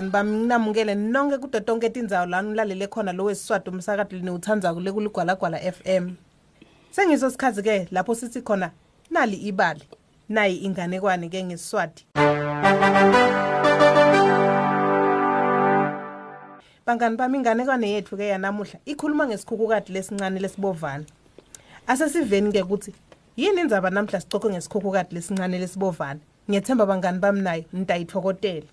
bangani bami nginamukele nonke kude tonke tindzawo lana ulalele khona lo wesiswadi umsakadi niwuthandza kule kuligwalagwala FM sengiso sikhathi ke lapho sithi khona nali ibali nayi inganekwane ke ngesiswadi bangani bami inganekwane yethu ke yanamuhla ikhuluma ngesikhukukadi lesincane lesibovana asesiveni ke ukuthi yini indzaba namhla sicoce ngesikhukukadi lesincane lesibovana ngiyethemba bangani bami nayo nitayithokotelwa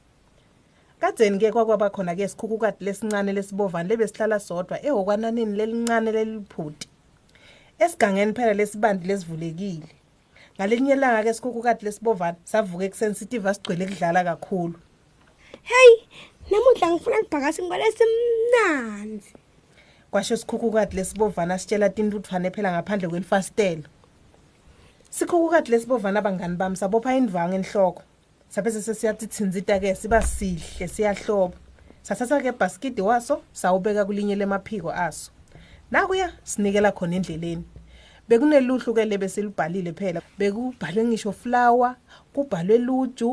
kadzeni-ke kwakwaba khona-ke sikhukukadi lesincane lesibovane lebesihlala sodwa ehokwananeni lelincane leliphuti esigangeni phela lesibandi lesivulekile ngalinye ilanga-ke sikhukukadi lesibovane savuka ekusenitive asigcwele kudlala kakhulu heyi namuhla ngifuna ngibhakasi ngibale simnanzi kwasho sikhukukadi lesibovane asitshela tintuthwane phela ngaphandle kwelifasitelo sikhukukadi lesibovane abangani bami sabopha indvange enhloko saphethe sesiyatithinzita-ke siba sihle siyahlobo sathatha-ke bhaskidi waso sawubeka kulinye lemaphiko aso nakuya sinikela khona endleleni bekuneluhlu-ke lebesilubhalile phela bekubhalwe ngisho flower kubhalwe luju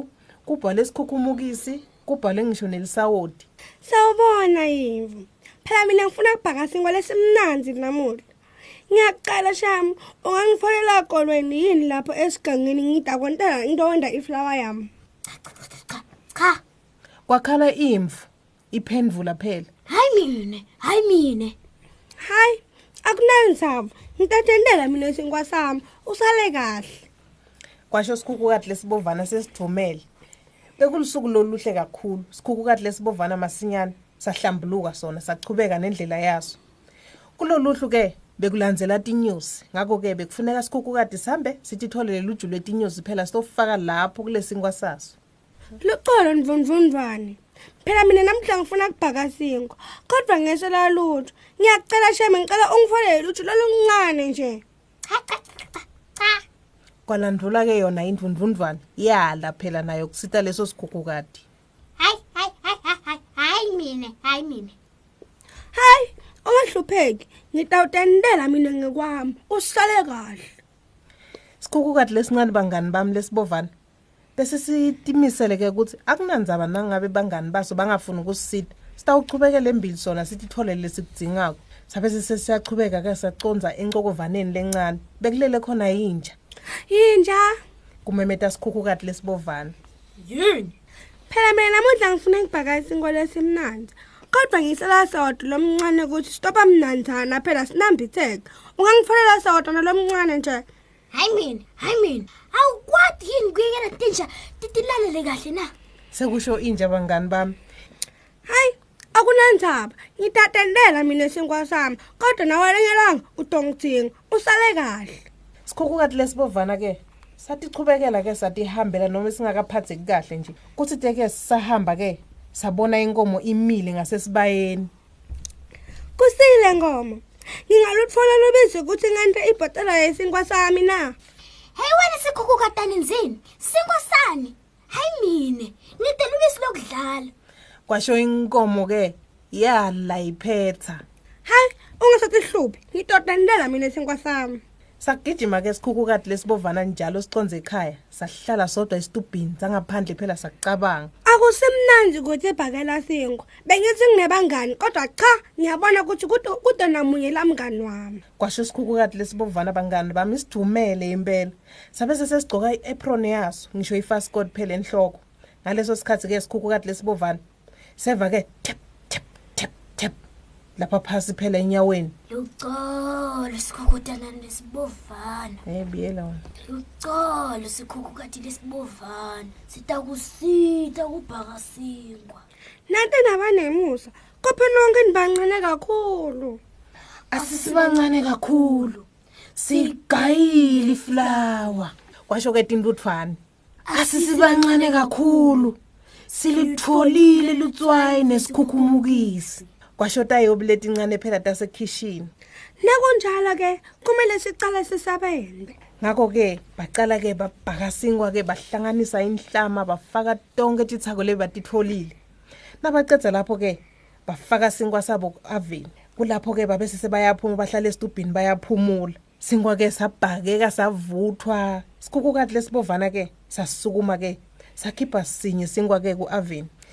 kubhalwe sikhukhumukisi kubhalwe ngisho nelisawoti sawubona yimvu phela mina ngifuna ukubhaka singo lesimnanzi namuhla ngiyacela shami ungangifonela kolweni yini lapho esigangeni ngidakontela ngitowenda iflower yami cha cha kwakhala imvu iphendvula phela hayi mine hayi mine hayi akunayo nsambo ngitatendela mina senkwasami usale kahle kwasho sikhukukati lesibovana sesidumele bekulisuku loluhle kakhulu sikhukukati lesibovana masinyane sahlambuluka sona sachubeka nendlela yaso kuloluhlu ke bekulandzela tinyosi ngakho-ke bekufuneka sikhukukade sihambe sithi thole lelu ju lwetinyosi phela sitofaka lapho kulesingwa saso luxolo ndvundvundvwane phela mina namhla ngifuna kubhakasingwa kodwa ngesela lutho ngiyakucela sheme ngicela ungifolele lutho loluncane nje kwalandlula-ke yona indvundvundvwane yala phela nayo kusita leso sikhukukade hayi hayi hayi hayi hayi mina hayi mina hayi Ungahlupheki, ngitawutendela mina ngekwami, uhlale kahle. Sikhukukati lesincane bangani bami lesibovana. Bese sitimisele ke ukuthi akunandzaba nangabe bangani baso bangafuni ukusisita. Sitawuchubekela embili sona sithi thole lesidzingako. Sabe sesiyachubeka ke saconza encokovaneni lencane. Bekulele khona yinja. Yinja. Kumemeta sikhukukati lesibovana. Yini? Phela mina namuhla ngifuna ngibhaka isinkolo esimnandi. kodwa ngisela sodwa lomncane ukuthi stopa mnanzana phela sinambitheka ungangifonela sodwa nalomncane nje hayi mina hayi mina awukwathi yini kuyekela tinja titilalele kahle na sekusho inja bangani bami hayi akunandzaba ngitatendela mina sinkwa sami kodwa nawalengelanga utongithinga usale kahle sikhukukati lesibovana ke satichubekela ke satihambela noma singakaphatheki kahle nje kuthi teke sisahamba ke sabona inkomo imile ngasesibayeni kusile ngoma ngingaluthola lobizo ukuthi ngante ibhotela yesinkwa sami na hey wena sikhuku kataninzini sinkwa sani hayi mine nide lubisi lokudlala kwasho inkomo ke yala iphetha hayi ungasatihluphi ngitodandela mina sinkwa sami sagijima ke sikhukukade lesibovana njalo siconze ekhaya sahlala sodwa esitubhini sangaphandle phela sakucabanga akusemnandi ukuthi ebhakela singwa bengithi nginebangani kodwa cha ngiyabona ukuthi kude namunye lamngani wami kwasho sikhukukade lesibovana bangani bami isidumele impela sabe sesesigcoka i-apron yaso ngisho ifasikoti phela enhloko ngaleso sikhathi-ke sikhukukade lesibovana seva-ke tep lapha phasi phela enyaweni lucolo sikhukhutana lesibovana eh biyela wena lucolo sikhukhukati lesibovana sitakusita kubhakasingwa nanti nabanemusa kophe nonke nibancane kakhulu asisibancane kakhulu sigayile iflower kwasho ke tintuthwane asisibancane kakhulu silitholile lutswayi nesikhukhumukisi kwashota yobuleti incane phela tasekhishini nakunjalo ke kumele sicale sisabenze ngakho ke bacala ke babhakasingwa ke bahlanganisa inhlama bafaka tonke tithako le batitholile nabacedza lapho ke bafaka sinkwa sabo aveni kulapho ke babe sesebayaphuma bahlala esitubhini bayaphumula sinkwa ke sabhakeka savuthwa sikhukukati lesibovana ke sasukuma ke sakhipha sinye sinkwa ke ku-aveni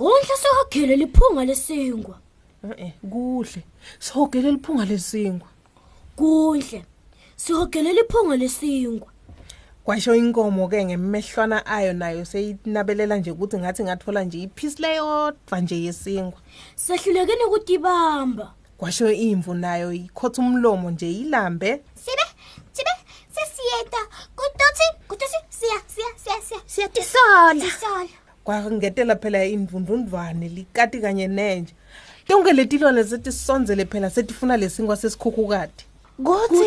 Kondla sokugele liphunga lesingwa. Eh kuhle. Sihogele liphunga lesingwa. Kuhle. Sihogele liphunga lesingwa. Kwasho inkomo ke ngemehlwana ayo nayo seyinabelela nje ukuthi ngathi ngathola nje iphisi leyodwa nje yesingwa. Sehlulekene ukuthi ibamba. Kwasho imvu nayo ikhotha umlomo nje ilambe. Sibe sibe sesiyeta kutothi kutothi siya siya siya siya siya tisola. Tisola. kwakungetela phela imvundundvwane likati kanye nenje tonke letilwane setisondzele phela setifuna lesinkwa sesikhukhukati kutsi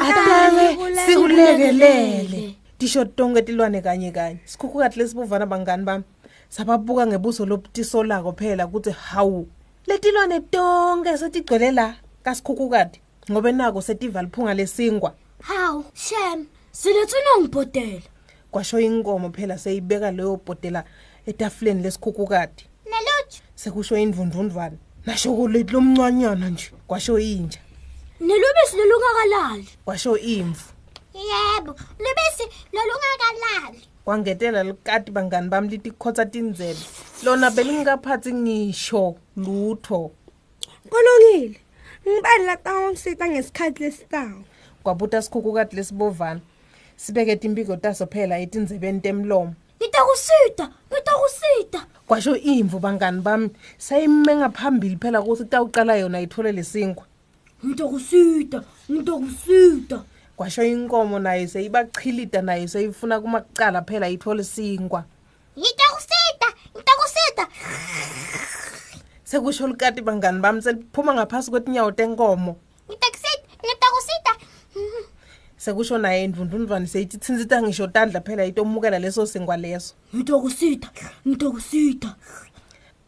atake sikulekelele tisho tonke tilwane kanye kanye sikhukhukati lesibuvana bangani bami sababuka ngebuso lobutisolako phela ukuthi hawu letilwane tonke setigcwele la kasikhukhukati ngobe nako setiva liphunga lesingwa hawu shem silethwe nongibhodela kwasho inkomo phela seyibeka leyo bhodela etafuleni lesikhukukade nelotsha sekusho indvundvundvwana nashokoleti lomncwanyana nje kwasho inja nelubisi lolungakalali kwasho imvu yebo lubisi lolungakalali kwangetela likati bangani bami litikhotsa tindzebe lona belingikaphathi ngisho lutho kulungile ngibani latawongisita ngesikhathi lesitawu kwabuta sikhukukati lesibovana sibeke timbiko taso phela etindzebeni temlomo ngitakusita kutakusida kwasho imvu bangani bami sayime ngaphambili phela ukuthi kutawuqala yona ithole lesinkwa ngitokusida ngitokusida kwasho inkomo naye seyibachilida naye seyifuna kumakucala phela ithole sinkwa ngitokusida ngitokusida sekusho likati bangani bami seliphuma ngaphasi kwetinyawo tenkomo sekusho naye indvundvundvwane seyithi thinsita ngisho tandla phela itomukela leso singwa leso ngitokusita ngitokusita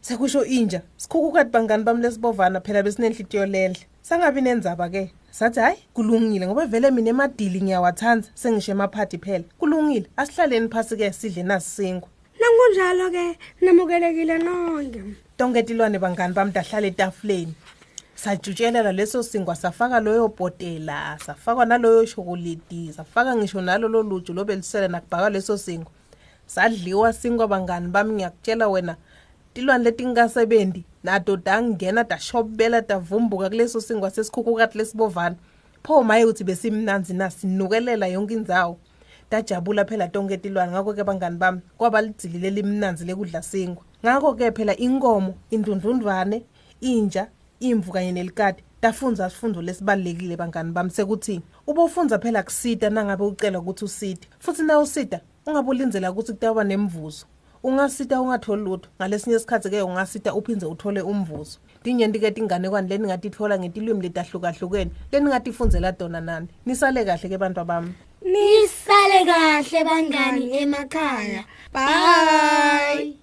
sekusho inja sikhukukati bangani bami lesibovana phela besinenhlitiyo lenhle sangabi nenzaba ke sathi hayi kulungile ngoba vele mina emadili ngiyawathanza sengisho emaphathi phela kulungile asihlaleni phasi ke sidle nasisingwa nangunjalo ke namukelekile nonke tonke tilwane bangani bami dahlala etafuleni sajutshelelwa leso singwa safaka loyo bhotela safakwa naloyo shokoleti safaka ngisho nalo loluju lobelisele nakubhaka leso singwa sadliwa singwa bangani bami ngiyakutshela wena tilwane letingasebendi nato dangena dashobela davumbuka kuleso singwa sesikhukhukati lesibovana pho maye ukuthi besimnanzi na sinukelela yonke indzawo tajabula phela tonke tilwane ngakho-ke bangani bami kwaba lidzilile limnanzi lekudla singwa ngakho-ke phela inkomo indundundwane inja imvu kanye nelikade tafunza sifundo lesibalekile bangani bami sekuthi ubofunza phela kusida nangabe ucela ukuthi uside futhi na usida ungabulindzela ukuthi kutawuba nemvuzo ungasita ungatholi lutho ngalesinye isikhathi ke ungasita uphinze uthole umvuzo tinyenti ke tinganekwane leningatithola ngetilwimi letahlukahlukene leningatifundzela tona nani nisale kahle ke bantu bami nisale kahle bangani emakhaya bye